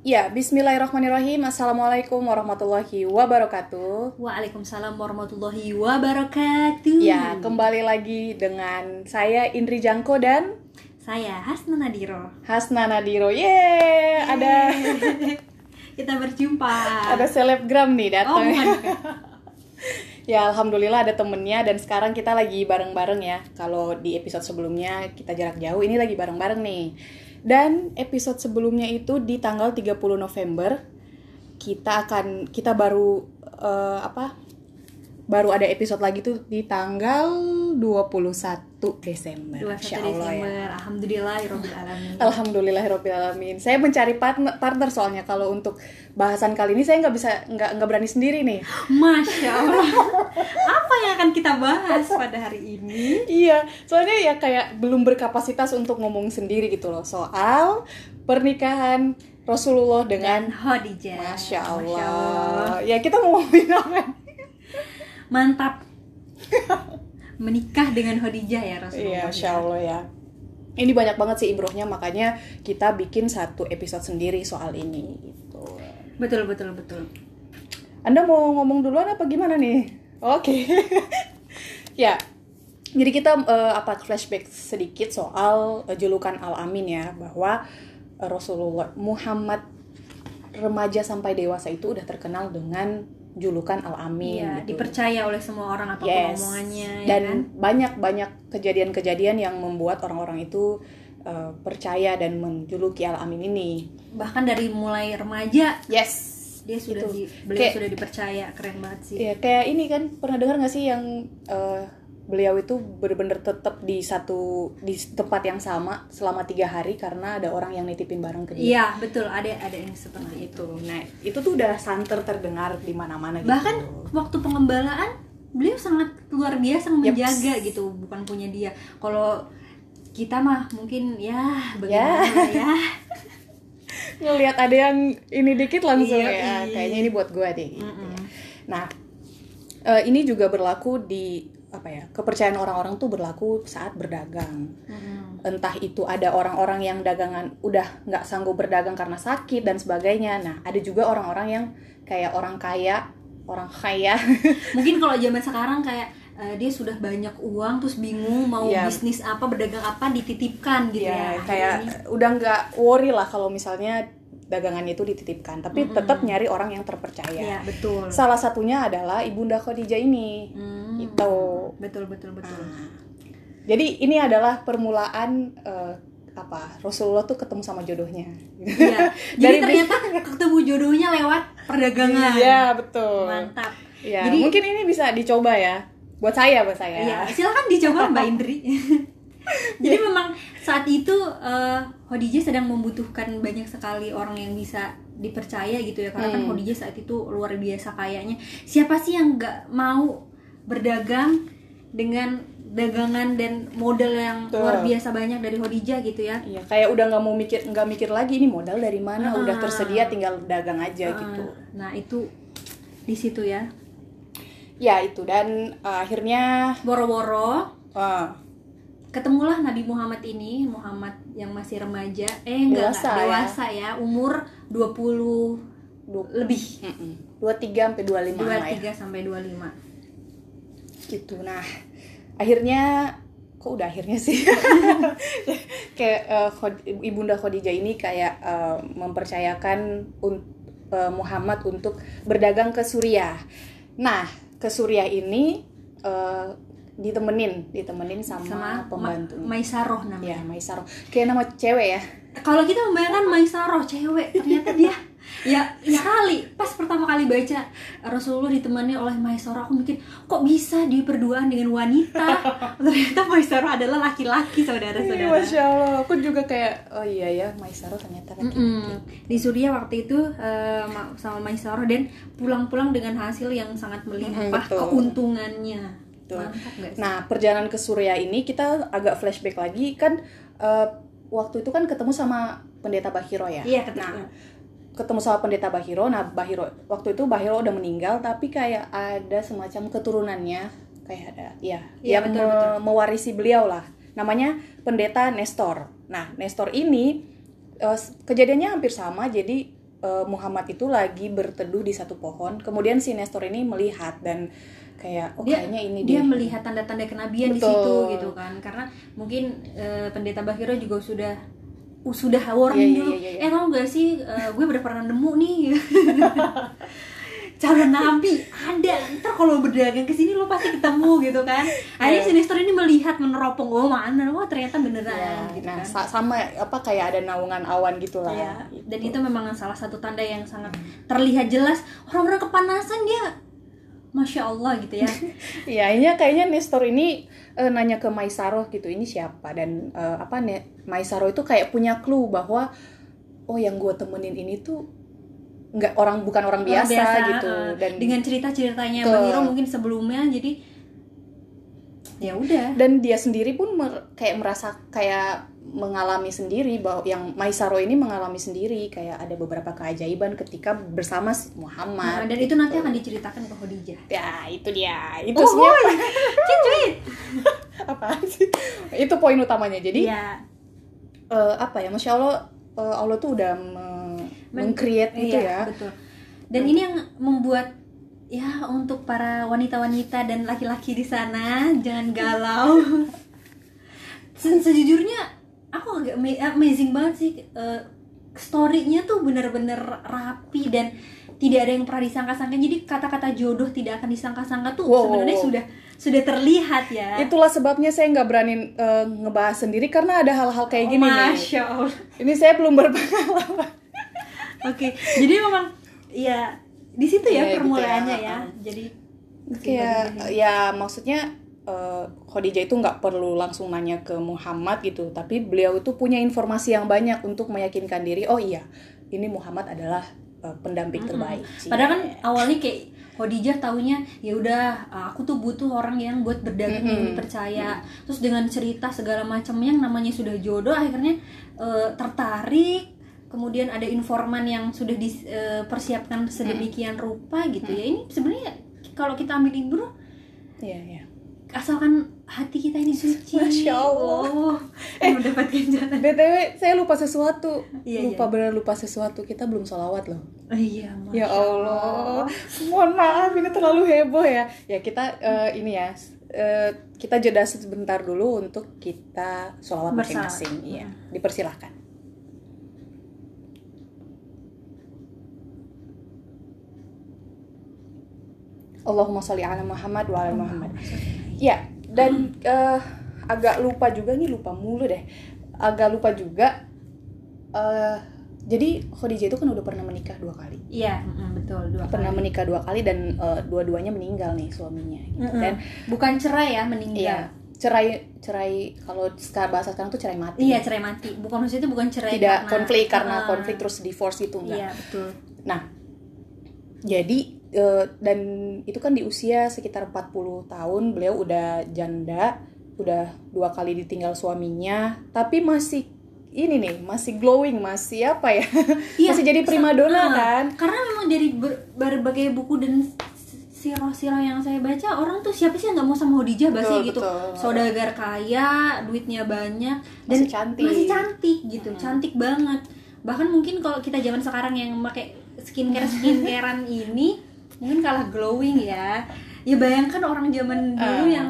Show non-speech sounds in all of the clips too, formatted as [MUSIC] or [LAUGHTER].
Ya, bismillahirrahmanirrahim. Assalamualaikum warahmatullahi wabarakatuh. Waalaikumsalam warahmatullahi wabarakatuh. Ya, kembali lagi dengan saya Indri Jangko dan Saya Hasna Nadiro. Hasna Nadiro. Yeay, ada [LAUGHS] Kita berjumpa. ada selebgram nih Oh, datang. bukan. [LAUGHS] ya, alhamdulillah ada temennya dan sekarang kita lagi bareng-bareng ya. Kalau di episode sebelumnya kita jarak jauh, ini lagi bareng-bareng nih. Dan episode sebelumnya itu di tanggal 30 November kita akan kita baru eh, apa? Baru ada episode lagi tuh di tanggal 21 Desember. 21 Masya Allah ya. Desember. Alhamdulillah alamin. Alhamdulillahirobbilalamin. Saya mencari partner, partner soalnya kalau untuk bahasan kali ini saya nggak bisa nggak nggak berani sendiri nih. [LAUGHS] Masya Allah. Apa yang akan kita bahas pada hari ini? Iya, soalnya ya kayak belum berkapasitas untuk ngomong sendiri gitu loh soal pernikahan Rasulullah dengan Dan Khadijah. Masya Allah. Allah. Ya kita mau ngomongin apa? Mantap. Menikah dengan Khadijah ya Rasulullah. Iya, Masya Allah ya. Ini banyak banget sih ibrohnya, makanya kita bikin satu episode sendiri soal ini gitu. Betul betul betul. Anda mau ngomong duluan apa gimana nih? Oke. [LAUGHS] ya. Jadi kita eh, apa flashback sedikit soal eh, julukan Al-Amin ya bahwa eh, Rasulullah Muhammad remaja sampai dewasa itu udah terkenal dengan julukan Al-Amin Iya, gitu. dipercaya oleh semua orang apa pun Yes. omongannya ya Dan kan? banyak-banyak kejadian-kejadian yang membuat orang-orang itu eh, percaya dan menjuluki Al-Amin ini. Bahkan dari mulai remaja Yes. dia sudah Itu. di, beliau Kayak- sudah dipercaya keren banget sih Iya, kayak ini kan pernah dengar nggak sih yang eh, beliau itu bener-bener tetap di satu di tempat yang sama selama tiga hari karena ada orang yang nitipin barang ke dia. iya betul ada ada yang seperti itu Itu, nah itu tuh udah santer terdengar di mana-mana gitu. bahkan waktu pengembalaan beliau sangat luar biasa menjaga Yeps. gitu bukan punya dia kalau kita mah mungkin ya Ya. bagaimana ya, [LAUGHS] ngelihat ada yang ini dikit langsung Iya, ya, iya. kayaknya ini buat gue deh. Gitu. Mm-mm. ya. Nah, eh, ini juga berlaku di apa ya kepercayaan orang-orang tuh berlaku saat berdagang. Mm-mm. entah itu ada orang-orang yang dagangan udah nggak sanggup berdagang karena sakit dan sebagainya. Nah, ada juga orang-orang yang kayak orang kaya, orang kaya. [LAUGHS] mungkin kalau [LAUGHS] zaman sekarang kayak eh, dia sudah banyak uang terus bingung mau Iya. bisnis apa berdagang apa dititipkan gitu ya, ya, kayak udah nggak worry lah kalau misalnya dagangan itu dititipkan, tapi tetap nyari orang yang terpercaya. Iya, betul Salah satunya adalah Ibunda Khadijah ini. Hmm, Gitu. betul betul betul Jadi ini adalah permulaan eh, apa? Rasulullah tuh ketemu sama jodohnya. Iya. [LAUGHS] Dari Jadi ternyata ketemu jodohnya lewat perdagangan. Iya, betul. Mantap. Ya, Jadi mungkin ini bisa dicoba ya. Buat saya, buat saya. Iya, silakan dicoba Mbak [LAUGHS] Indri. [LAUGHS] Jadi memang saat itu eh, Khadijah sedang membutuhkan banyak sekali orang yang bisa dipercaya gitu ya karena kan Hmm. Khadijah saat itu luar biasa kayanya. Siapa sih yang nggak mau berdagang dengan dagangan dan modal yang Betul. luar biasa banyak dari Khadijah gitu ya? Iya, kayak udah nggak mau mikir nggak mikir lagi ini modal dari mana, Ah. udah tersedia tinggal dagang aja Eh, gitu. Nah itu di situ ya. Ya itu dan eh, akhirnya Boro-boro eh, ketemulah Nabi Muhammad ini Muhammad yang masih remaja eh enggak Dewasa enggak, ya. dewasa ya. umur 20 du- lebih mm-mm, 23 sampai 25 lah ya. 23 sampai 25 Gitu. Nah, akhirnya kok udah akhirnya sih. [LAUGHS] kayak Khod- Ibunda Khadijah ini kayak eh, mempercayakan un- eh, Muhammad untuk berdagang ke Suriah. Nah, ke Suriah ini eh, ditemenin, ditemenin sama, sama pembantu. Ma- Maisaroh namanya ya, Maisaroh. Kayak nama cewek ya. kalau kita membayangkan Maisaroh cewek ternyata dia ya ya kali pas pertama kali baca Rasulullah ditemani oleh Maisaroh aku mikir kok bisa dia berduaan dengan wanita [LAUGHS] ternyata Maisaroh adalah laki-laki Iya, saudara-saudara Masya Allah, aku juga kayak oh iya ya, Maisaroh ternyata laki-laki. Mm-mm. Di Suriah waktu itu ma- sama Maisaroh dan pulang-pulang dengan hasil yang sangat melimpah Mm-mm, betul. keuntungannya. Mantap sih? Nah, perjalanan ke Suriah ini kita agak flashback lagi kan eh, waktu itu kan ketemu sama pendeta Bahiro ya. Iya, ketemu. Nah, ketemu sama pendeta Bahiro. Nah, Bahiro waktu itu Bahiro udah meninggal tapi kayak ada semacam keturunannya kayak ada ya Iya, yang betul, me- betul. mewarisi beliau lah. Namanya pendeta Nestor. Nah, Nestor ini eh, kejadiannya hampir sama jadi eh, Muhammad itu lagi berteduh di satu pohon kemudian si Nestor ini melihat dan kayak oh dia kayaknya ini dia deh. melihat tanda-tanda kenabian di Betul. situ gitu kan karena mungkin eh, pendeta Bahiro juga sudah uh, sudah warning Iya, iya, dulu iya, iya. eh tau gak sih eh, gue udah pernah nemu nih [LAUGHS] calon nabi ada ntar kalau berdagang ke sini lo pasti ketemu gitu kan akhirnya Iya. si Nestor ini melihat meneropong oh mana wah ternyata beneran Ya, gitu nah kan sa- sama apa kayak ada naungan awan gitu lah Iya, dan itu memang salah satu tanda yang sangat terlihat jelas orang-orang kepanasan dia masya Allah gitu ya. [LAUGHS] Iya, ini kayaknya Nestor ini eh, nanya ke Maisaro gitu, ini siapa? Dan eh, apa nih Maisaro itu kayak punya clue bahwa oh yang gue temenin ini tuh nggak orang bukan orang Orang biasa, gitu. dan dengan cerita-ceritanya. Bang Hiro mungkin sebelumnya jadi ya udah. Dan dia sendiri pun mer- kayak merasa kayak mengalami sendiri bahwa yang Maisaro ini mengalami sendiri kayak ada beberapa keajaiban ketika bersama si Nah, Muhammad. dan itu nanti akan diceritakan ke Khadijah. Ya, itu dia. Itu Oh, sebenarnya [LAUGHS] apa sih? Itu poin utamanya. Jadi ya eh, apa ya? Masya allah eh, allah tuh udah me- Men- meng-create gitu iya, ya. betul. Dan ini yang membuat ya untuk para wanita-wanita dan laki-laki di sana jangan galau. Se- sejujurnya aku agak ama- amazing banget sih eh, story-nya tuh bener-bener rapi dan tidak ada yang pernah disangka-sangka. Jadi kata-kata jodoh tidak akan disangka-sangka tuh Wow, sebenarnya sudah sudah terlihat ya. Itulah sebabnya saya nggak berani eh, ngebahas sendiri karena ada hal-hal kayak gini nih Masya Allah. Ini saya belum berpengalaman. Oke, jadi memang ya di situ ya Iya, gitu permulaannya ya. ya. Jadi kayak ya maksudnya eh, Khadijah itu nggak perlu langsung nanya ke Muhammad gitu tapi beliau itu punya informasi yang banyak untuk meyakinkan diri oh iya ini Muhammad adalah eh, pendamping terbaik padahal kan awalnya kayak Khadijah taunya ya udah aku tuh butuh orang yang buat berdagang yang Mm-mm. dipercaya. Terus dengan cerita segala macam yang namanya sudah jodoh akhirnya eh, tertarik kemudian ada informan yang sudah dipersiapkan sedemikian rupa gitu ya. Ini sebenarnya kalau kita ambil ibro iya iya. asalkan hati kita ini suci. Masya Allah. oh, [LAUGHS] [LAUGHS] mendapatkan jalan. Btw saya lupa sesuatu. Iya, lupa bener lupa sesuatu. Kita belum sholawat loh. Oh, iya Ya Masya Allah, mohon maaf ini terlalu heboh ya. Ya kita eh, ini ya, eh, kita jeda sebentar dulu untuk kita sholawat masing-masing. Iya, dipersilahkan. Allahumma sholli ala Muhammad wa ala Muhammad. Ya, dan eh, agak lupa juga nih lupa mulu deh. Agak lupa juga. eh jadi Khadijah itu kan udah pernah menikah dua kali Iya, mm, betul dua pernah kali. menikah dua kali dan eh, dua-duanya meninggal nih suaminya gitu. Mm-mm. dan bukan cerai ya iya meninggal. cerai cerai kalau sekarang bahasa sekarang tuh cerai mati Iya, cerai mati. Bukan maksudnya itu bukan cerai tidak karena- konflik karena Ah, konflik terus divorce itu enggak Iya, betul. nah jadi eh, dan itu kan di usia sekitar 40 tahun beliau udah janda udah dua kali ditinggal suaminya tapi masih ini nih masih glowing masih apa ya? Iya, masih jadi primadona Ah, kan? Karena memang dari ber- berbagai buku dan sirah-sirah yang saya baca orang tuh siapa sih yang nggak mau sama Khadijah Betul, gitu? betul. saudagar kaya duitnya banyak dan Masih cantik. masih cantik gitu. Cantik banget. Bahkan mungkin kalau kita zaman sekarang yang pakai skincare skincarean [LAUGHS] ini mungkin kalah glowing ya. Ya bayangkan orang zaman dulu Ah. yang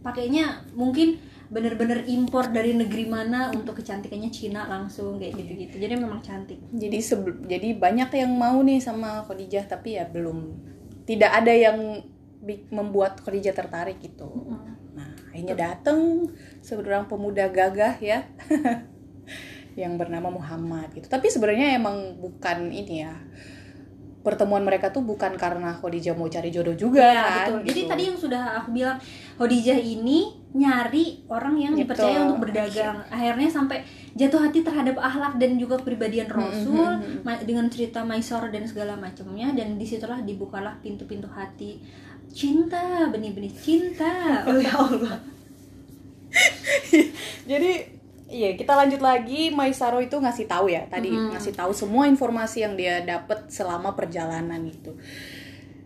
pakainya mungkin bener-bener impor dari negeri mana untuk kecantikannya Cina langsung kayak gitu-gitu. Jadi memang cantik. Jadi jadi banyak yang mau nih sama Khadijah tapi ya belum tidak ada yang membuat Khadijah tertarik gitu. Nah akhirnya datang seorang pemuda gagah ya [LAUGHS] yang bernama Muhammad gitu. Tapi sebenarnya emang bukan ini ya pertemuan mereka tuh bukan karena Khadijah mau cari jodoh juga Ya, kan betul. Jadi gitu. tadi yang sudah aku bilang Khadijah ini nyari orang yang Gitu. dipercaya untuk berdagang. Akhirnya sampai jatuh hati terhadap akhlak dan juga kepribadian Rasul ma- dengan cerita Maisor dan segala macamnya dan di situlah dibukalah pintu-pintu hati cinta benih-benih cinta oh [LAUGHS] ya Allah [LAUGHS] Jadi iya kita lanjut lagi. Maisaro itu ngasih tahu ya tadi ngasih tahu semua informasi yang dia dapat selama perjalanan gitu.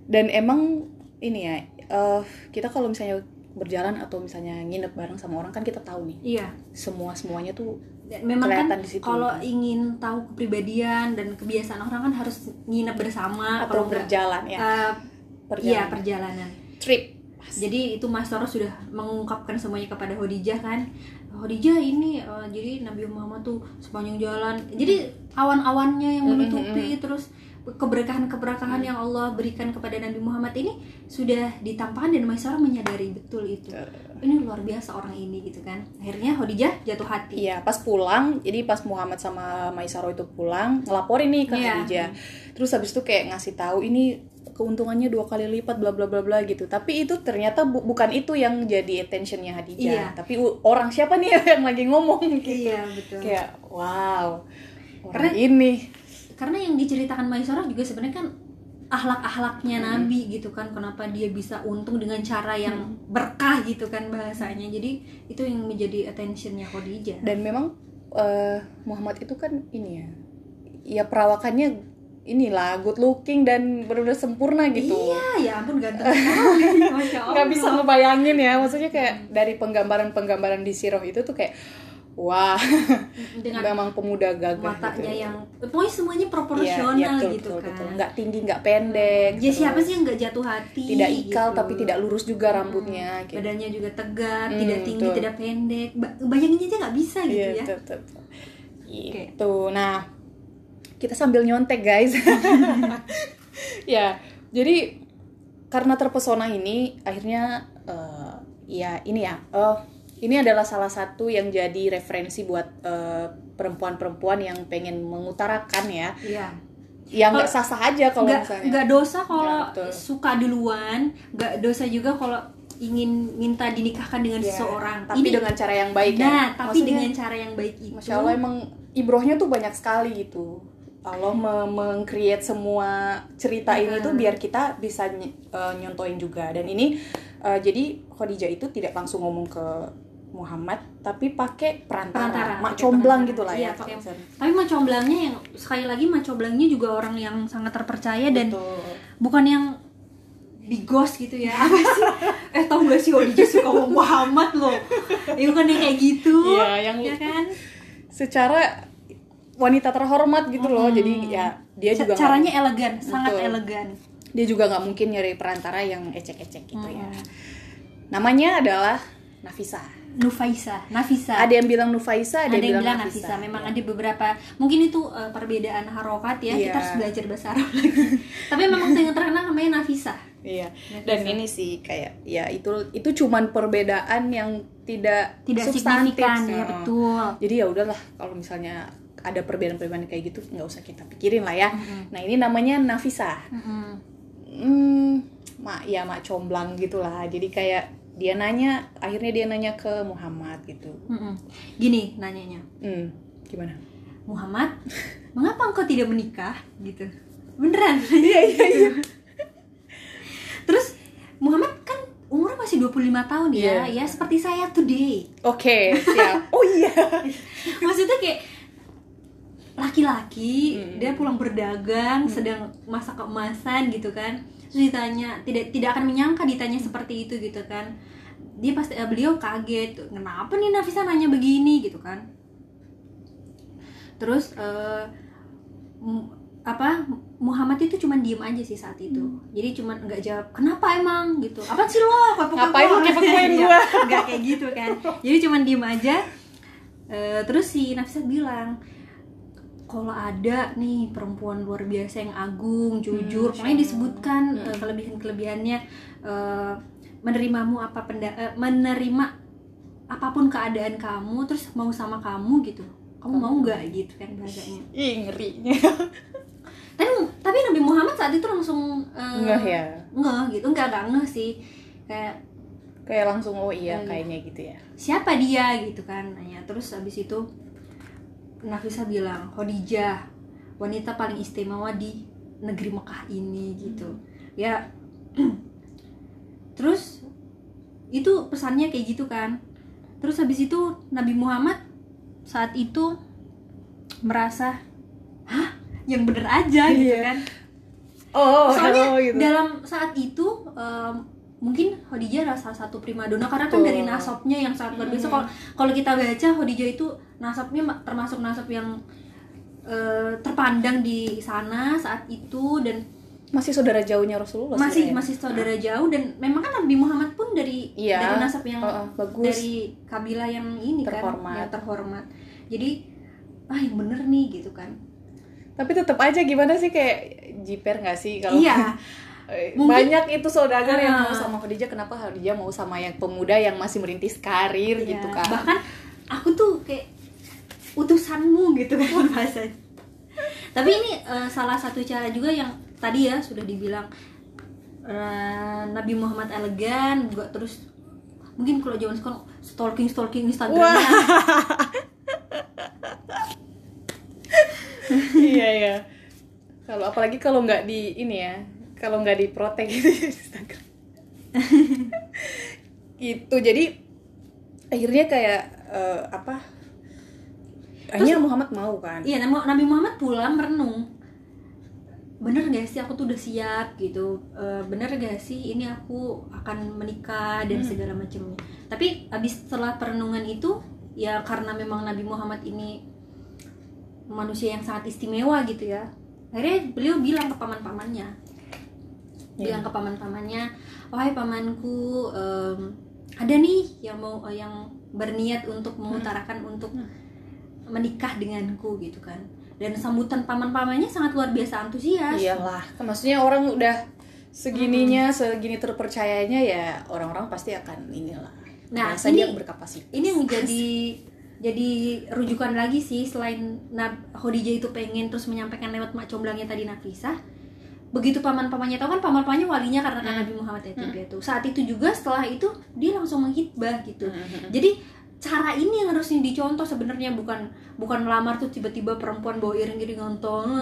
Dan emang ini ya eh, kita kalau misalnya berjalan atau misalnya nginep bareng sama orang kan kita tahu nih. Iya. Semua semuanya tuh Dan memang kan kelihatan di situ. kalau ingin tahu kepribadian dan kebiasaan orang kan harus nginep bersama atau berjalan ya. eh, perjalanan. iya perjalanan. Trip. Jadi itu Mas Toro sudah mengungkapkan semuanya kepada Khadijah kan Khadijah ini eh, jadi Nabi Muhammad tuh sepanjang jalan. Jadi awan-awannya yang menutupi terus keberkahan-keberkahan yang Allah berikan kepada Nabi Muhammad ini sudah ditampakkan dan Maisarah menyadari betul itu ini luar biasa orang ini gitu kan akhirnya Khadijah jatuh hati Iya, pas pulang, jadi pas Muhammad sama Maisaro itu pulang, ngelaporin nih ke Iya. Khadijah. Terus habis itu kayak ngasih tahu ini keuntungannya dua kali lipat bla bla bla bla gitu. Tapi itu ternyata bu- bukan itu yang jadi attentionnya Khadijah. Iya. Tapi orang siapa nih [LAUGHS] yang lagi ngomong gitu. iya betul Kayak wow. Orang Karena- ini. Karena yang diceritakan Maisarah juga sebenarnya kan ahlak-ahlaknya Hmm. Nabi gitu kan kenapa dia bisa untung dengan cara yang Hmm. berkah gitu kan bahasanya jadi itu yang menjadi attentionnya Khadijah Dan memang eh, Muhammad itu kan ini ya. Ya perawakannya inilah good looking dan benar-benar sempurna gitu. iya ya ampun ganteng [LAUGHS] nggak bisa ngebayangin ya maksudnya kayak dari penggambaran-penggambaran di Siroh itu tuh kayak wah dengan memang pemuda gagah matanya gitu. yang pokoknya semuanya proporsional iya, betul, gitu betul, kan betul. nggak tinggi nggak pendek ya siapa sih yang nggak jatuh hati tidak ikal gitu. tapi tidak lurus juga rambutnya gitu. badannya juga tegak Hmm, tidak tinggi betul. tidak pendek ba bayangin aja nggak bisa gitu Iya, ya betul, betul, betul. Gitu. Nah, kita sambil nyontek, guys. [LAUGHS] ya, jadi karena terpesona ini akhirnya eh, ya ini ya. eh, ini adalah salah satu yang jadi referensi buat eh, perempuan-perempuan yang pengen mengutarakan ya. iya Yang nggak sah-sah aja kalau misalnya. nggak dosa kalau Ya, suka duluan nggak dosa juga kalau ingin minta dinikahkan dengan Ya, seseorang tapi Ini- dengan cara yang baik ya. nah tapi Maksudnya- dengan cara yang baik itu Masya Allah emang ibrohnya tuh banyak sekali gitu. Allah me- meng-create semua cerita ini tuh biar kita bisa ny- eh, nyontoin juga. Dan ini eh, jadi Khadijah itu tidak langsung ngomong ke Muhammad, tapi pakai perantara, Perantara, mak comblang perantara. gitu lah Iya, ya. pakai- tapi macomblangnya yang sekali lagi macomblangnya juga orang yang sangat terpercaya dan Betul. bukan yang bigos gitu ya [LAUGHS] apa sih eh tau gak sih Khadijah suka sama Muhammad loh ya bukan yang kayak gitu Iya, yang ya kan secara wanita terhormat gitu loh. Jadi ya dia Ca- juga caranya elegan sangat Betul. elegan dia juga nggak mungkin nyari perantara yang ecek-ecek gitu ya. Namanya adalah Nafisa. Nufaisa Nafisa Ada yang bilang Nufaisa, ada, ada yang bilang Nafisa. Nafisa memang Ya. ada beberapa mungkin itu eh, perbedaan harokat ya Iya. kita harus belajar bahasa Arab [LAUGHS] lagi tapi memang yang terkenal namanya Nafisa Iya. Dan ini sih kayak ya itu itu cuman perbedaan yang tidak tidak substantif. signifikan ya betul Jadi ya udahlah kalau misalnya ada perbedaan-perbedaan kayak gitu nggak usah kita pikirin lah ya. Nah ini namanya Nafisa. Mm-mm. Hmm, mak ya mak comblang gitulah. Jadi kayak dia nanya, akhirnya dia nanya ke Muhammad gitu. Mm-mm. gini nanyanya Hmm, gimana? Muhammad [LAUGHS] mengapa engkau tidak menikah gitu beneran [LAUGHS] Iya iya iya. [LAUGHS] terus Muhammad kan umurnya masih 25 tahun ya Iya. ya seperti saya today Oke, siap. Oh iya. maksudnya kayak laki-laki Hmm. dia pulang berdagang sedang masa keemasan gitu kan terus ditanya tidak tidak akan menyangka ditanya seperti itu gitu kan. Dia pasti eh, beliau kaget kenapa nih Nafisa nanya begini? gitu kan. Terus mu- apa Muhammad itu cuman diem aja sih saat itu. Jadi cuman nggak jawab kenapa emang? gitu. Apa sih lo? Kepo Ngapain lo kepo-kepoin [LAUGHS] gua? nggak kayak gitu kan. Jadi cuman diem aja. Eh, terus si Nafisa bilang kalau ada nih perempuan luar biasa yang agung, jujur, Hmm, pokoknya disebutkan eh, kelebihan-kelebihannya eh, menerimamu apa penda eh, menerima apa pun keadaan kamu, terus mau sama kamu gitu. Kamu mau nggak gitu kan bahasanya. Ih, ngerinya. [LAUGHS] Tapi tapi Nabi Muhammad saat itu langsung eh, Enggak ya. ngeh gitu, enggak enggak ngeh sih. Kayak Kayak langsung oh iya Iya. kayaknya gitu ya. siapa dia gitu kan nanya terus habis itu Nafisa bilang Khadijah wanita paling istimewa di negeri Mekah ini gitu ya [CLEARS THROAT] terus itu pesannya kayak gitu kan terus habis itu Nabi Muhammad saat itu merasa hah yang bener aja gitu Iya. kan Oh, soalnya oh, gitu. dalam saat itu em, mungkin Khadijah adalah salah satu primadona karena kan dari nasabnya yang sangat luar biasa. Kalau kalau kita baca Khadijah itu nasabnya ma- termasuk nasab yang eh, terpandang di sana saat itu dan Masih saudara jauhnya Rasulullah masih masih saudara jauh dan memang kan Nabi Muhammad pun dari Iya. dari nasab yang Heeh, bagus. dari kabilah yang ini Terhormat. kan yang terhormat. Jadi ah yang bener nih gitu kan. Tapi tetap aja gimana sih kayak jiper nggak sih kalau Iya. [LAUGHS] Eh, Mungkin- banyak itu saudagar yang Ah. mau sama Khadijah kenapa Khadijah mau sama yang pemuda yang masih merintis karir Iya, gitu kan? Bahkan aku tuh kayak utusanmu gitu kan [LAUGHS] bahasanya. Tapi ini eh, salah satu cara juga yang tadi ya sudah dibilang eh, Nabi Muhammad elegan juga terus mungkin kalau zaman sekarang stalking stalking Instagram Wah. [LAUGHS] iya iya. Kalau apalagi kalau nggak di ini ya kalau nggak diprotek gitu Instagram. [LAUGHS] Gitu jadi akhirnya kayak eh, apa? Akhirnya Muhammad mau kan? Iya Nabi Muhammad pulang merenung. Bener gak sih aku tuh udah siap gitu? Eh, bener gak sih ini aku akan menikah dan Hmm. segala macamnya? Tapi abis setelah perenungan itu ya karena memang Nabi Muhammad ini manusia yang sangat istimewa gitu ya akhirnya beliau bilang ke paman-pamannya Iya. bilang ke paman-pamannya wahai pamanku em, ada nih yang mau eh, yang berniat untuk mengutarakan untuk Hmm. menikah denganku gitu kan. Dan sambutan paman-pamannya sangat luar biasa antusias. Iyalah maksudnya orang udah segininya segini terpercayanya ya orang-orang pasti akan inilah Nah, merasa ini- berkapasitas. ini yang menjadi jadi rujukan lagi sih selain Nab Khadijah itu pengen terus menyampaikan lewat mak comblangnya tadi Nafisa begitu paman-pamannya tahu kan paman-pamannya walinya karena Hmm. Nabi Muhammad itu itu saat itu juga setelah itu dia langsung menghitbah gitu Mhm. jadi cara ini yang harusnya dicontoh sebenarnya bukan bukan melamar tuh tiba-tiba perempuan bawa iring-iring ngontong [LAUGHS]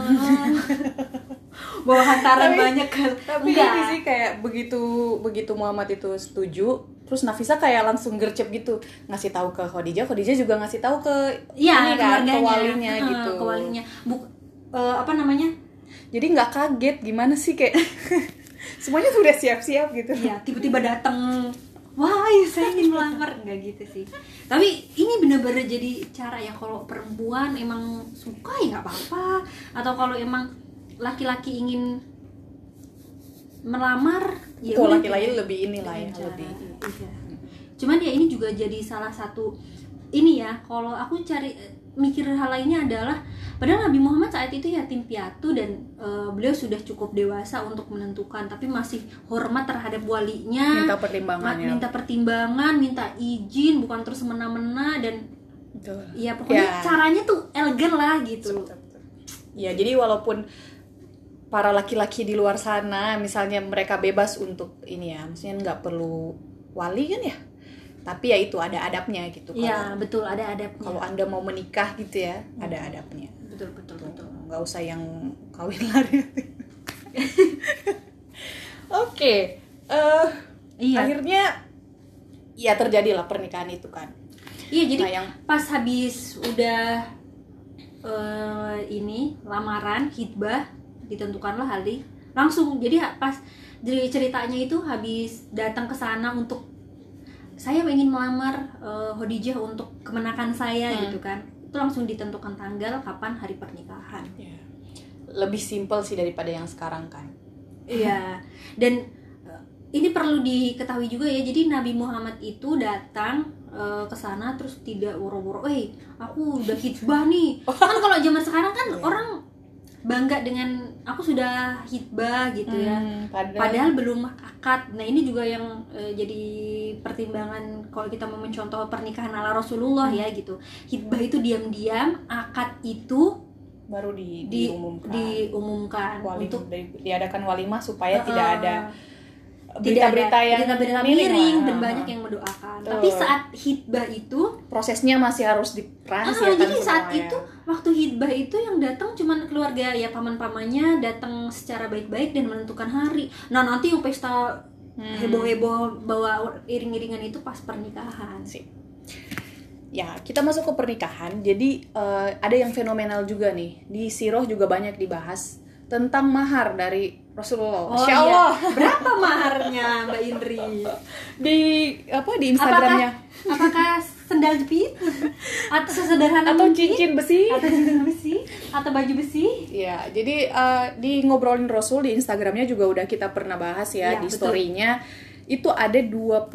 bawa hantaran Tapi- banyak kan tapi Enggak. ini sih kayak begitu begitu Muhammad itu setuju terus Nafisa kayak langsung gercep gitu ngasih tahu ke Khadijah Khadijah juga ngasih tahu ke Iya, ini kan ke walinya gitu Ke walinya. Buk, eh, apa namanya? Jadi nggak kaget gimana sih kayak [LAUGHS] semuanya tuh udah siap-siap gitu Ya, tiba-tiba datang. Wah, ya saya ingin melamar enggak gitu sih. Tapi ini bener-bener jadi cara ya kalau perempuan emang suka ya nggak apa-apa. Atau kalau emang laki-laki ingin melamar ya Kalau laki-laki dengan- lebih inilah ya dengan cara. lebih Iya. Cuman ya ini juga jadi salah satu ini ya kalau aku cari mikir hal lainnya adalah padahal Nabi Muhammad saat itu yatim piatu dan eh, beliau sudah cukup dewasa untuk menentukan tapi masih hormat terhadap walinya minta ma- pertimbangannya minta pertimbangan minta izin bukan terus semena-mena dan Betul. ya pokoknya Ya. caranya tuh elegan lah gitu Betul, betul. Ya, jadi walaupun para laki-laki di luar sana, misalnya mereka bebas untuk ini ya, maksudnya nggak perlu wali kan ya, tapi ya itu ada adabnya gitu. Iya betul ada adabnya kalau anda mau menikah gitu ya, ada adabnya. betul betul betul Nggak usah yang kawin lari. [LAUGHS] Oke, eh iya akhirnya ya terjadilah pernikahan itu kan. iya jadi Nah, yang pas habis udah eh, ini lamaran hitbah ditentukanlah hari langsung jadi pas jadi ceritanya itu habis datang ke sana untuk saya ingin melamar eh, Khadijah untuk kemenakan saya Hmm. gitu kan itu langsung ditentukan tanggal kapan hari pernikahan ya, lebih simpel sih daripada yang sekarang kan. Iya. Dan eh, ini perlu diketahui juga ya. Jadi Nabi Muhammad itu datang eh, ke sana terus tidak woro-woro, "Eh, aku udah hitbah nih." [LAUGHS] Kan kalau zaman sekarang kan Iya. orang bangga dengan aku sudah hitbah gitu ya. Hmm, padahal, Padahal belum akad. Nah, ini juga yang eh, jadi pertimbangan kalau kita mau mencontoh pernikahan ala Rasulullah Hmm. ya gitu. Hitbah itu diam-diam, akad itu baru di, di, diumumkan diumumkan Walim, untuk di- diadakan walimah supaya Uh, tidak ada berita-berita yang berita-berita miring dan banyak yang mendoakan. Betul. Tapi saat hitbah itu, prosesnya masih harus ah, dirahasiakan jadi saat ya. itu waktu hitbah itu yang datang cuman keluarga ya paman-pamannya datang secara baik-baik dan menentukan hari. Nah nanti yang pesta Hmm. heboh-heboh bawa iring-iringan itu pas pernikahan. Sip. ya kita masuk ke pernikahan jadi eh, ada yang fenomenal juga nih di siroh juga banyak dibahas tentang mahar dari Rasulullah. Oh, Masya iya. Allah. [LAUGHS] Berapa maharnya Mbak Indri? Di apa di Instagramnya? Apakah, apakah sendal jepit? Atau sesederhana Atau mungkin? cincin besi? Atau cincin besi? Atau baju besi? Ya, jadi eh, di ngobrolin Rasul di Instagramnya juga udah kita pernah bahas ya Iya, di story-nya itu ada 20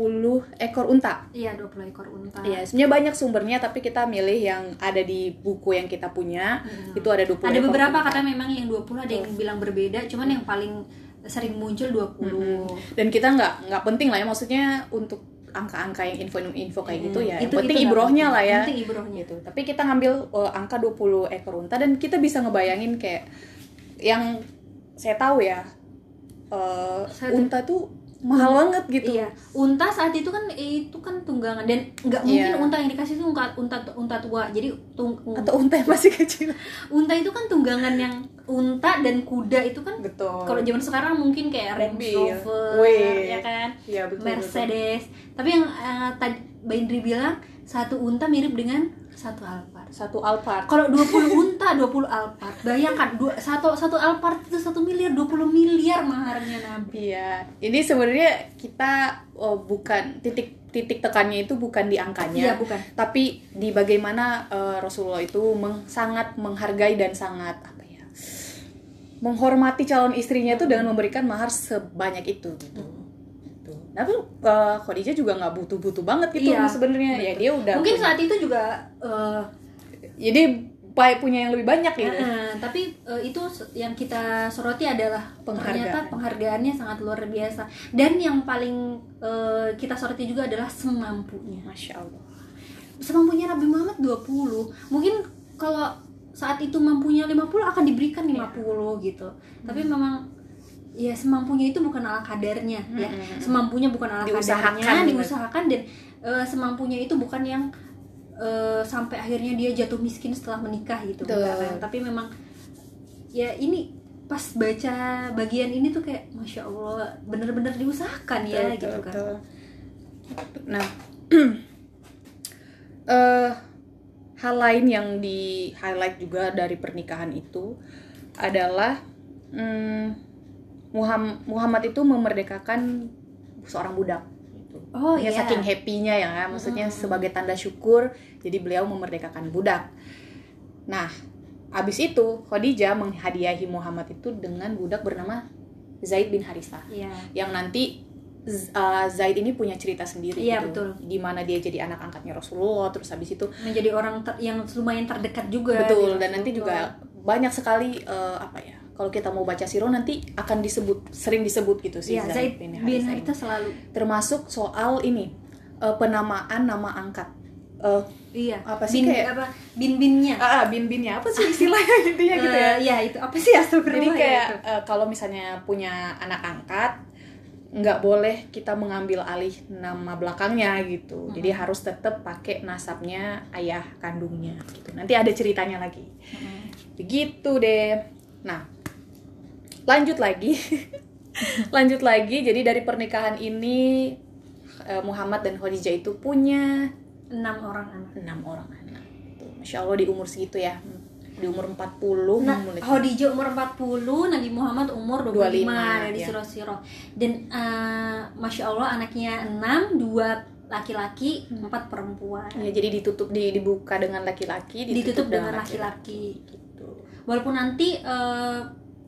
ekor unta. Iya, 20 ekor unta. Iya, sebenarnya banyak sumbernya tapi kita milih yang ada di buku yang kita punya. Itu ada 20 Ada ekor beberapa unta. kata memang yang 20 ada yang bilang berbeda, cuman yang paling sering muncul 20. dan kita nggak nggak penting lah ya maksudnya untuk angka-angka yang info-info kayak gitu ya. Yang Itu- penting itu nggak ibrohnya penting. lah ya. Yang penting ibrohnya. Gitu. Tapi kita ngambil uh, angka 20 ekor unta dan kita bisa ngebayangin kayak yang saya tahu ya uh, Saya- unta tuh mahal banget gitu. Iya, unta saat itu kan itu kan tunggangan dan nggak mungkin Iya. unta yang dikasih itu unta unta unta tua. Jadi tung, Atau unta yang masih kecil. [LAUGHS] unta itu kan tunggangan yang unta dan kuda itu kan Betul. kalau zaman sekarang mungkin kayak Range. Rover ya kan Iya, betul, Mercedes tapi yang eh, tadi Mbak Indri bilang satu unta mirip dengan satu Alphard satu Alphard. kalau 20 unta 20 Alphard bayangkan dua, satu satu Alphard itu satu miliar 20 miliar maharnya Nabi Iya, ini sebenarnya kita oh, bukan titik titik tekannya itu bukan di angkanya, Iya, bukan. tapi di bagaimana eh, Rasulullah itu meng- sangat menghargai dan sangat apa ya, menghormati calon istrinya itu dengan memberikan mahar sebanyak itu gitu. Gitu. Tapi eh, Khadijah juga nggak butuh-butuh banget gitu Iya, sebenarnya, ya dia udah mungkin punya- saat itu juga eh, jadi baik punya yang lebih banyak gitu. Eh, tapi eh, itu yang kita soroti adalah Penghargaan. ternyata penghargaannya sangat luar biasa. Dan yang paling eh, kita soroti juga adalah semampunya. Masya Allah. semampunya Nabi Muhammad 20 mungkin kalau saat itu mampunya 50 akan diberikan 50 gitu. Tapi memang ya semampunya itu bukan ala kadarnya ya semampunya bukan ala Diusahakan kadarnya gitu. diusahakan dan eh, semampunya itu bukan yang eh, sampai akhirnya dia jatuh miskin setelah menikah gitu Betul. Bukan. tapi memang ya ini pas baca bagian ini tuh kayak masya allah bener-bener diusahakan ya Betul, gitu betul, kan betul. Nah, [CLEARS THROAT] eh hal lain yang di highlight juga dari pernikahan itu adalah mm, Muham- Muhammad itu memerdekakan seorang budak. gitu. Oh, Ya, iya. saking happy-nya ya, maksudnya sebagai tanda syukur, jadi beliau memerdekakan budak. Nah, abis itu Khadijah menghadiahi Muhammad itu dengan budak bernama Zaid bin Harithah Iya. yang nanti uh, Zaid ini punya cerita sendiri Iya, gitu. betul. di mana dia jadi anak angkatnya Rasulullah terus habis itu menjadi orang ter- yang lumayan terdekat juga betul di dan nanti juga banyak sekali uh, apa ya kalau kita mau baca siro nanti akan disebut sering disebut gitu sih Iya, Zaid bin bin Harithah. Harithah selalu termasuk soal ini uh, penamaan nama angkat Uh, iya Apa sih bin, kayak- apa bin binnya ah, ah, bin binnya apa sih istilahnya [LAUGHS] intinya gitu ya ya itu apa sih ya Jadi kayak eh, kalau misalnya punya anak angkat nggak boleh kita mengambil alih nama belakangnya gitu. Jadi harus tetap pakai nasabnya ayah kandungnya gitu. Nanti ada ceritanya lagi. Begitu deh. Nah, lanjut lagi. [LAUGHS] lanjut lagi. Jadi dari pernikahan ini eh, Muhammad dan Khadijah itu punya enam orang anak enam orang anak. Tuh, Masya Allah di umur segitu ya. Di umur 40 Nah, mulai- Khadijah umur 40, Nabi Muhammad umur 25, 25, dari ya. siro-siro. Dan eh, Masya Allah anaknya 6, dua laki-laki, empat perempuan. Ya, jadi ditutup di dibuka dengan laki-laki, Ditutup dengan laki-laki. Gitu. Walaupun nanti eh,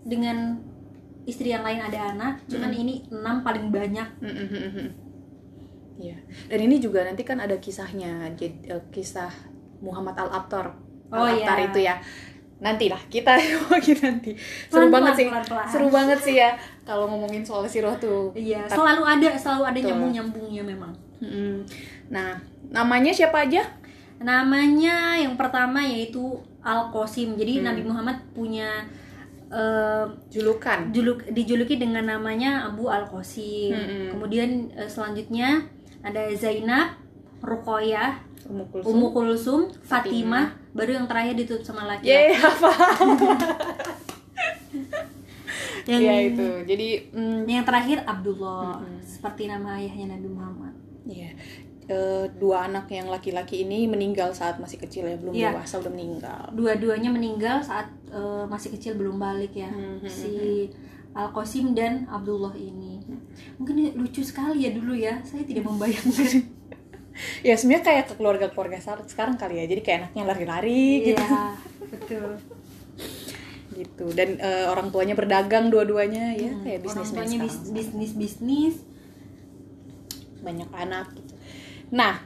dengan istri yang lain ada anak, cuman ini 6 paling banyak. Iya. Dan ini juga nanti kan ada kisahnya, jadi eh, kisah Muhammad Al Abtar. Oh, Al Abtar iya. itu ya. Nanti lah kita [LAUGHS] lagi nanti. Seru Pelan-pelan, banget sih. pelan-pelan. Seru banget sih ya kalau ngomongin soal sirah tuh. Iya, selalu ada, selalu ada Betul. nyambung-nyambungnya memang. Mm-mm. Nah, namanya siapa aja? Namanya yang pertama yaitu Al Qasim. Hmm. Jadi Nabi Muhammad punya eh, Julukan. juluk dijuluki dengan namanya Abu Al Qasim. Mm-mm. Kemudian eh, selanjutnya ada Zainab, Ruqayyah, Ummu Kulsum. Fatimah, baru yang terakhir ditutup sama laki-laki. Yeay, apa? [LAUGHS] Yang Iya itu. Jadi mm, yang terakhir Abdullah, seperti nama ayahnya Nabi Muhammad. Iya. Eh, dua anak yang laki-laki ini meninggal saat masih kecil ya belum Iya. dewasa udah meninggal. Dua-duanya meninggal saat eh, masih kecil belum balik ya. Hmm, hmm, si Al Qasim dan Abdullah ini. Mungkin lucu sekali ya dulu ya. Saya tidak membayangkan. [LAUGHS] Ya sebenarnya kayak ke keluarga-keluarga sekarang kali ya. Jadi kayak anaknya lari-lari gitu. iya betul. [LAUGHS] Gitu. Dan eh, orang tuanya berdagang dua-duanya ya Hmm, kayak orang bisnis tuanya bis- bisnis bisnis banyak anak. gitu nah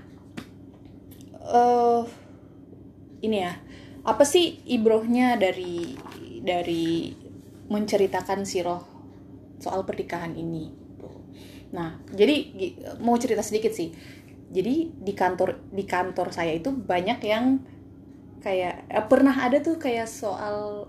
eh ini ya apa sih ibrohnya dari dari menceritakan siroh soal pernikahan ini? Nah jadi mau cerita sedikit sih. Jadi di kantor di kantor saya itu banyak yang kayak eh, pernah ada tuh kayak soal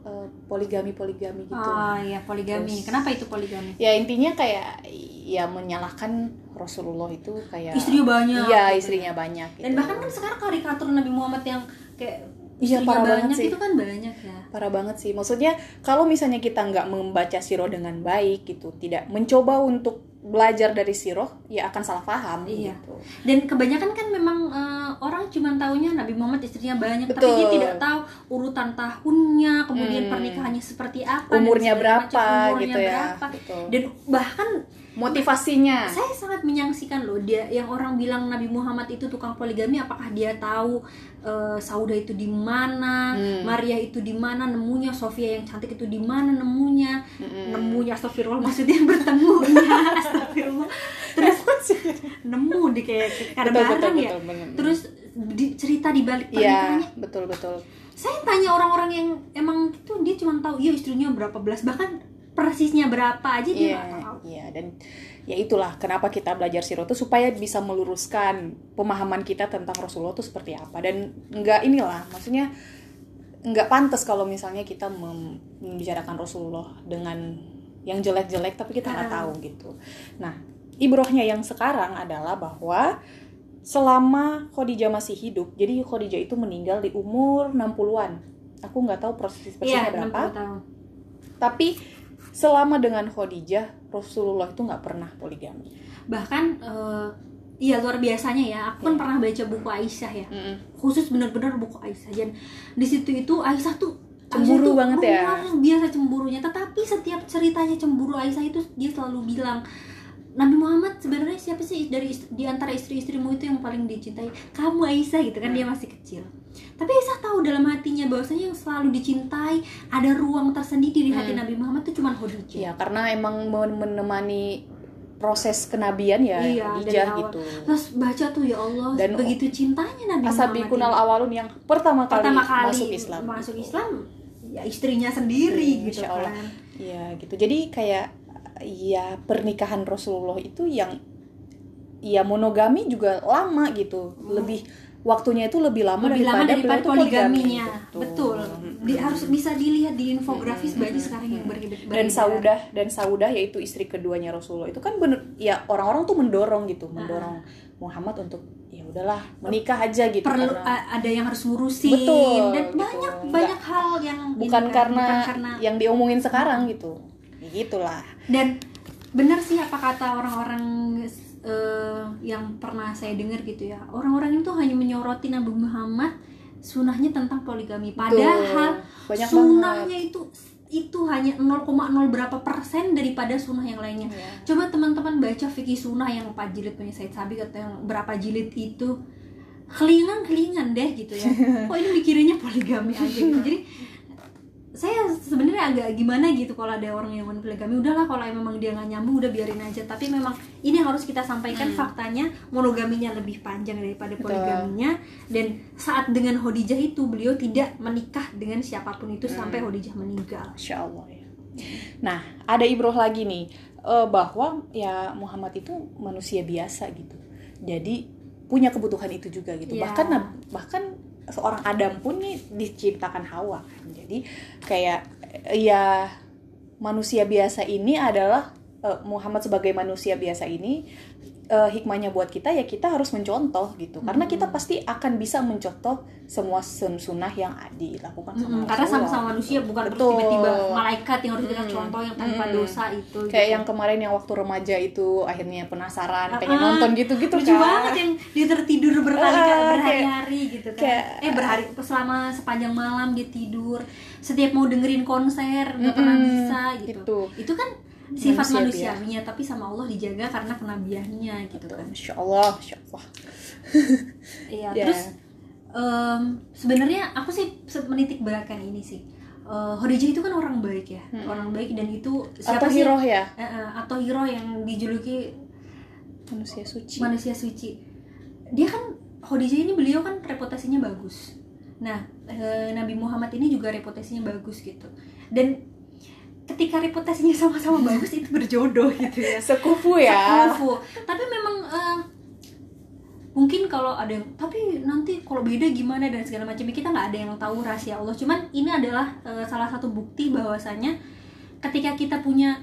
poligami poligami gitu. Ah ya poligami. Terus- kenapa itu poligami? ya intinya kayak ya menyalahkan Rasulullah itu kayak istrinya banyak iya gitu istrinya ya. banyak dan gitu. bahkan kan sekarang karikatur Nabi Muhammad yang kayak Iya, parah banget banyak sih. itu kan banyak ya parah banget sih maksudnya kalau misalnya kita nggak membaca siroh dengan baik gitu tidak mencoba untuk belajar dari siroh ya akan salah paham Iya. gitu dan kebanyakan kan memang eh, orang cuma taunya Nabi Muhammad istrinya banyak tapi Betul. dia tidak tahu urutan tahunnya kemudian Hmm. pernikahannya seperti apa dan umurnya berapa macam, umurnya gitu ya berapa. Betul. dan bahkan motivasinya saya sangat menyaksikan loh dia yang orang bilang Nabi Muhammad itu tukang poligami apakah dia tahu eh, Sauda itu di mana Hmm. Maria itu di mana nemunya Sofia yang cantik itu di mana nemunya Mm-mm. nemunya Astagfirullah maksudnya [LAUGHS] bertemunya Astagfirullah terus [LAUGHS] nemu di kayak karena betul ya betul bener. terus di, cerita di balik pernikahannya betul betul saya tanya orang-orang yang emang itu dia cuma tahu iya istrinya berapa belas bahkan persisnya berapa aja dia nggak tahu iya dan ya itulah kenapa kita belajar siroh itu supaya bisa meluruskan pemahaman kita tentang Rasulullah itu seperti apa dan nggak inilah maksudnya nggak pantas kalau misalnya kita mem- membicarakan Rasulullah dengan yang jelek-jelek tapi kita nggak Ah. tahu gitu. Nah, ibrohnya yang sekarang adalah bahwa selama Khadijah masih hidup, jadi Khadijah itu meninggal di umur 60-an. Aku nggak tahu proses persisnya iya berapa 60 tahun tapi selama dengan Khadijah Rasulullah itu nggak pernah poligami. Bahkan eh, iya luar biasanya ya. Aku kan Iya. pernah baca buku Aisyah ya. Khusus benar-benar buku Aisyah. Dan di situ itu Aisyah tuh Cemburu Aisyah tuh banget ya. luar biasa cemburunya. Tetapi setiap ceritanya cemburu Aisyah itu dia selalu bilang Nabi Muhammad sebenarnya siapa sih dari ist- di antara istri-istrimu itu yang paling dicintai? Kamu Aisyah gitu kan dia masih kecil. Tapi Aisyah tahu dalam hatinya bahwasanya yang selalu dicintai ada ruang tersendiri di hati Hmm. Nabi Muhammad itu cuma Khadijah. Ya karena emang men- menemani proses kenabian ya Iya, Khadijah gitu. Terus baca tuh ya Allah Dan begitu cintanya Nabi Asabikun Muhammad al awalun yang pertama kali, pertama kali masuk Islam masuk gitu. Islam ya istrinya sendiri Hmm, gitu Allah. kan. Iya gitu. Jadi kayak ya pernikahan Rasulullah itu yang ya monogami juga lama gitu. Lebih waktunya itu lebih lama lebih lama daripada, daripada beliau tuh poligami. poligaminya. Betul. Hmm. Di- harus bisa dilihat di infografis Hmm, banyak hmm, sekarang yang hmm. berhidup dan Saudah dan Saudah yaitu istri keduanya Rasulullah itu kan bener ya orang-orang tuh mendorong gitu mendorong Muhammad untuk ya udahlah menikah aja gitu perlu karena ada yang harus ngurusin. Betul, dan gitu. banyak Nggak- banyak hal yang bukan ini kan, karena, bukan karena yang diomongin sekarang gitu gitulah. Dan benar sih apa kata orang-orang eh, yang pernah saya dengar gitu ya. Orang-orang itu hanya menyoroti Nabi Muhammad sunahnya tentang poligami. Padahal Tuh, banyak sunahnya banget. itu itu hanya 0,0 berapa persen daripada sunnah yang lainnya. Ya. coba teman-teman baca fikih sunnah yang 4 jilid punya Said Sabiq atau yang berapa jilid itu. Kelingan kelingan deh gitu ya. Kok [LAUGHS] ini mikirinnya poligami aja gitu. Jadi agak gimana gitu kalau ada orang yang mau poligami udahlah kalau memang dia nggak nyambung udah biarin aja tapi memang ini yang harus kita sampaikan Hmm. faktanya monogaminya lebih panjang daripada Betul. poligaminya dan saat dengan Khadijah itu beliau tidak menikah dengan siapa pun itu Hmm. sampai Khadijah meninggal Masya Allah ya. Nah, ada ibroh lagi nih eh, bahwa ya Muhammad itu manusia biasa gitu. Jadi punya kebutuhan itu juga gitu. Iya. Bahkan bahkan seorang Adam pun nih diciptakan Hawa. Jadi kayak ya manusia biasa ini adalah eh, Muhammad sebagai manusia biasa ini eh, hikmahnya buat kita ya kita harus mencontoh gitu karena Hmm. kita pasti akan bisa mencontoh semua sun sunnah yang dilakukan sama Mm-mm, karena sama-sama manusia bukan Betul. tiba-tiba malaikat yang harus kita contoh yang tanpa Mm-mm. dosa itu kayak gitu. yang kemarin yang waktu remaja itu akhirnya penasaran Ah, pengen ah. nonton gitu-gitu lucu kan banget yang dia tertidur berkali Ah, kayak- berhari-hari gitu kan kayak- eh berhari selama sepanjang malam dia tidur setiap mau dengerin konser nggak pernah Mm-mm, bisa gitu gitu. itu kan sifat Manusia manusiawinya tapi sama Allah dijaga karena kenabiannya gitu kan Masya Allah, Masya Allah. iya [LAUGHS] Ya. terus em, sebenarnya aku sih menitik beratkan ini sih Eh, Khadijah itu kan orang baik ya Hmm. orang baik dan itu Atau sih hero ya? Eh, eh, atau hero yang dijuluki Manusia suci. manusia suci dia kan Khadijah ini beliau kan reputasinya bagus nah eh, Nabi Muhammad ini juga reputasinya bagus gitu dan ketika reputasinya sama-sama bagus itu berjodoh gitu ya Sekufu ya. Sekufu. tapi memang eh, mungkin kalau ada yang tapi nanti kalau beda gimana dan segala macam kita nggak ada yang tahu rahasia Allah cuman ini adalah eh, salah satu bukti bahwasanya ketika kita punya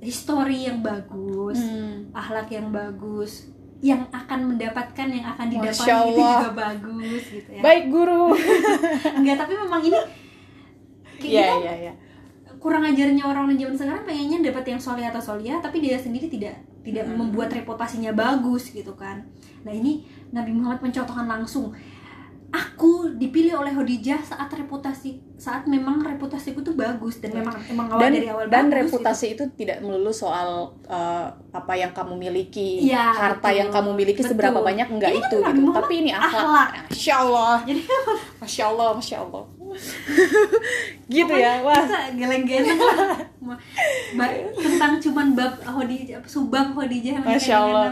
histori yang bagus Hmm. akhlak yang bagus yang akan mendapatkan yang akan didapat Masya itu juga bagus gitu ya Baik guru. [LAUGHS] enggak tapi memang ini kayak Iya, kita iya, iya. Kurang ajarnya orang-orang zaman sekarang pengennya dapat yang soleh atau solia tapi dia sendiri tidak tidak Hmm. membuat reputasinya bagus gitu kan nah ini Nabi Muhammad mencontohkan langsung aku dipilih oleh Khadijah saat reputasi saat memang reputasiku tuh bagus dan memang emang awal Dan dari awal dan bagus, reputasi itu tidak melulu soal uh, apa yang kamu miliki, Iya, harta betul. yang kamu miliki Betul. seberapa banyak enggak Ini kan itu gitu. Muhammad Tapi ini akhlak. akhlak. Masya Allah. Jadi Masya Allah, Masya Allah. [LAUGHS] gitu ya. Wah. kita geleng-geleng lah Ma- ba- [LAUGHS] tentang cuman bab Khadijah subab Khadijah yang Masya Allah.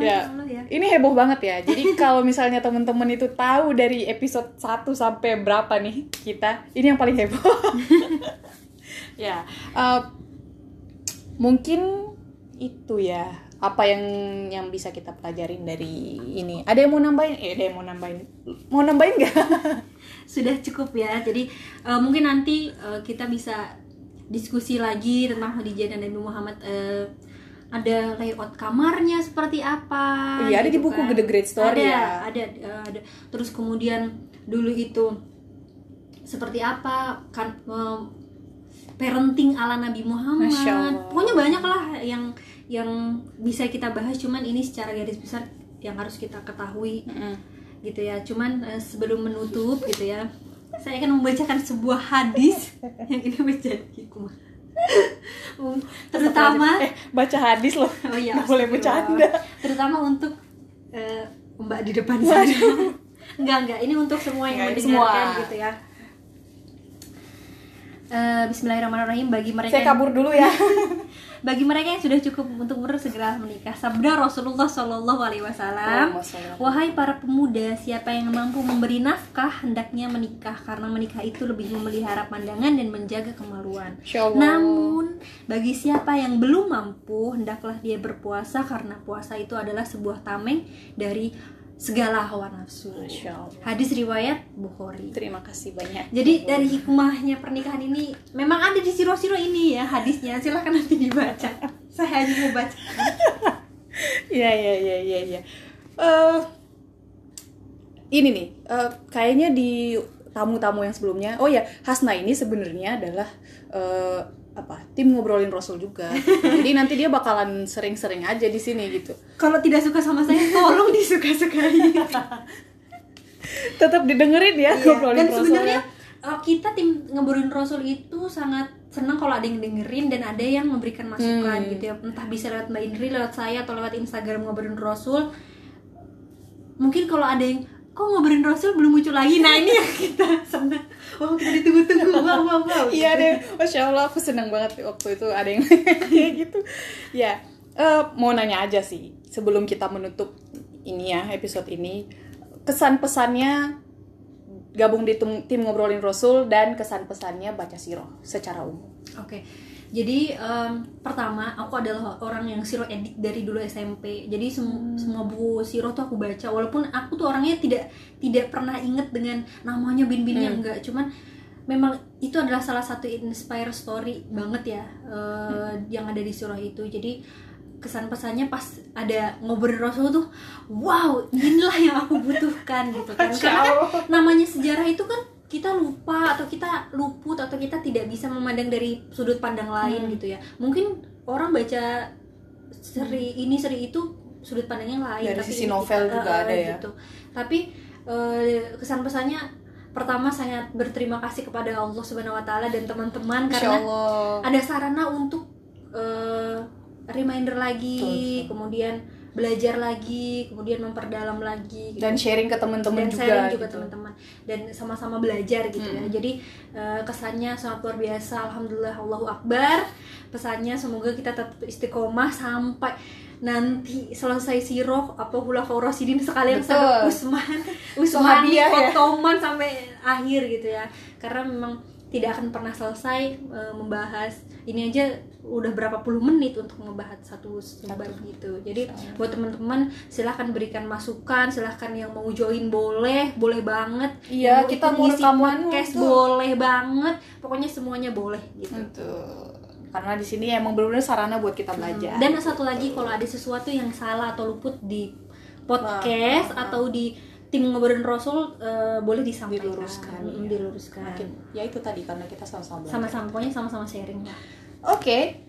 Ya. Allah ya. Ini heboh banget ya. Jadi [LAUGHS] kalau misalnya teman-teman itu tahu dari episode 1 sampai berapa nih kita, ini yang paling heboh. ya, eh, mungkin itu ya apa yang yang bisa kita pelajarin dari ini. Ada yang mau nambahin? Eh, ada yang mau nambahin? Mau nambahin nggak? [LAUGHS] sudah cukup ya jadi eh, mungkin nanti eh, kita bisa diskusi lagi tentang Khadijah dan Nabi Muhammad eh, ada layout kamarnya seperti apa Iya, ada di gitu buku kan. The Great Story ada, ya. ada eh, ada terus kemudian dulu itu seperti apa kan parenting ala Nabi Muhammad pokoknya banyak lah yang yang bisa kita bahas cuman ini secara garis besar yang harus kita ketahui. Gitu ya cuman eh, sebelum menutup gitu ya saya akan membacakan sebuah hadis [LAUGHS] yang ini menjadi hikmah. [LAUGHS] Um, terutama eh baca hadis loh. oh iya Nggak boleh bercanda. terutama untuk eh, mbak di depan sana enggak [LAUGHS] enggak ini untuk semua yang mendengarkan semua. gitu ya Eh, Bismillahirrahmanirrahim. Bagi mereka Saya yang- kabur dulu ya. [LAUGHS] bagi mereka yang sudah cukup untuk umur segera menikah. Sabda Rasulullah Shallallahu Alaihi Wasallam wahai para pemuda siapa yang mampu memberi nafkah hendaknya menikah karena menikah itu lebih memelihara pandangan dan menjaga kemaluan. Namun bagi siapa yang belum mampu hendaklah dia berpuasa karena puasa itu adalah sebuah tameng dari segala hawa nafsu. Hadis riwayat Bukhari. Terima kasih banyak. jadi dari hikmahnya pernikahan ini memang ada di siro-siro ini ya hadisnya. Silahkan nanti dibaca. Saya hanya mau baca. Iya [LAUGHS] iya iya iya iya. Eh, ini nih, eh, kayaknya di tamu-tamu yang sebelumnya, oh ya Hasna ini sebenarnya adalah eh, apa tim ngobrolin Rasul juga. [LAUGHS] Jadi nanti dia bakalan sering-sering aja di sini gitu. kalau tidak suka sama saya [LAUGHS] tolong disuka-sukai Tetap didengerin ya Iya, ngobrolin dan sebenarnya uh, kita tim ngobrolin Rasul itu sangat senang kalau ada yang dengerin dan ada yang memberikan masukan Hmm. gitu ya entah bisa lewat Mbak Indri, lewat saya atau lewat Instagram ngobrolin Rasul mungkin kalau ada yang kok ngobrolin Rasul belum muncul lagi? Nah ini yang kita senang wow kita ditunggu-tunggu. Wow wow wow. Iya deh, masya Allah aku senang banget waktu itu ada yang [LAUGHS] kayak gitu. Ya, eh, mau nanya aja sih sebelum kita menutup ini ya episode ini. Kesan pesannya gabung di tim, tim ngobrolin Rasul dan kesan pesannya baca siroh secara umum. Oke, jadi em, pertama aku adalah orang yang siro edit dari dulu SMP. Jadi sem- semua buku siro tuh aku baca. Walaupun aku tuh orangnya tidak tidak pernah inget dengan namanya bin-binnya enggak. Cuman memang itu adalah salah satu inspire story banget ya eh, yang ada di surah itu. Jadi kesan pesannya pas ada ngobrol Rasul tuh wow inilah yang aku butuhkan gitu kan [LAUGHS] karena kan namanya sejarah itu kan kita lupa atau kita luput atau kita tidak bisa memandang dari sudut pandang lain Hmm. gitu ya mungkin orang baca seri ini seri itu sudut pandangnya lain Dari tapi sisi novel juga eh, ada ya. gitu tapi eh, kesan pesannya pertama sangat berterima kasih kepada Allah Subhanahu Wa Taala dan teman-teman karena Allah. ada sarana untuk eh, reminder lagi, betul. kemudian belajar lagi, kemudian memperdalam lagi, gitu. Dan sharing ke teman-teman Dan juga. sharing juga gitu. teman-teman dan sama-sama belajar gitu ya. Mm. Jadi eh, kesannya sangat luar biasa. Alhamdulillah, Allahu Akbar. Pesannya semoga kita tetap istiqomah sampai nanti selesai siroh apa hulafaur rasidin sekalian Betul. sampai Usman [LAUGHS] Usman ya. Ottoman sampai akhir gitu ya karena memang tidak akan pernah selesai eh, membahas ini aja udah berapa puluh menit untuk membahas satu sumber gitu jadi Insya buat teman-teman silahkan berikan masukan silahkan yang mau join boleh boleh banget Iya, Yang kita mau ngisi rekaman podcast tuh. boleh banget pokoknya semuanya boleh gitu Betul. Karena di sini emang benar-benar sarana buat kita belajar. dan satu lagi kalau ada sesuatu yang salah atau luput di podcast Nah, nah, nah. atau di tim ngobrolin Rasul eh, boleh disampaikan Diluruskan, iya. diluruskan Makin, ya itu tadi karena kita sama-sama sama-sama pokoknya sama-sama sharing lah Oke.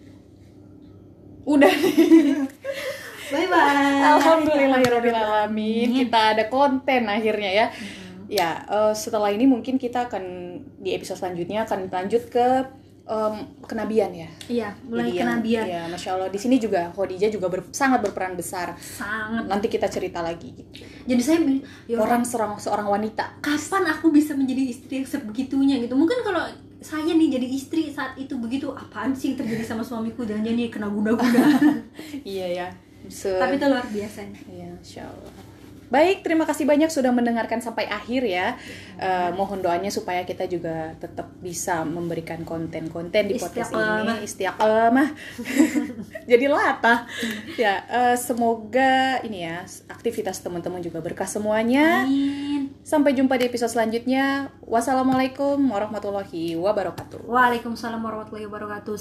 Udah. [LAUGHS] bye bye Alhamdulillahirobbilalamin. Kita ada konten akhirnya ya. Ya, eh, setelah ini mungkin kita akan di episode selanjutnya akan lanjut ke em, kenabian ya. iya mulai Jadi kenabian Ya, masya Allah. Di sini juga Khadijah juga ber- sangat berperan besar. sangat Nanti kita cerita lagi. Gitu. jadi saya bilang, ya Orang seorang seorang wanita. kapan aku bisa menjadi istri yang sebegitunya gitu mungkin kalau saya nih jadi istri saat itu begitu apaan sih yang terjadi sama suamiku jangan-jangan kena guna-guna [LAUGHS] Iya ya. Se- tapi itu luar biasa Iya, insya Allah. Baik, terima kasih banyak sudah mendengarkan sampai akhir ya. Eh, mohon doanya supaya kita juga tetap bisa memberikan konten-konten di podcast Istiqamah. ini. Istiqamah. [LAUGHS] Jadi latah. Ya, eh, semoga ini ya aktivitas teman-teman juga berkah semuanya. amin Sampai jumpa di episode selanjutnya. Wassalamualaikum warahmatullahi wabarakatuh. Waalaikumsalam warahmatullahi wabarakatuh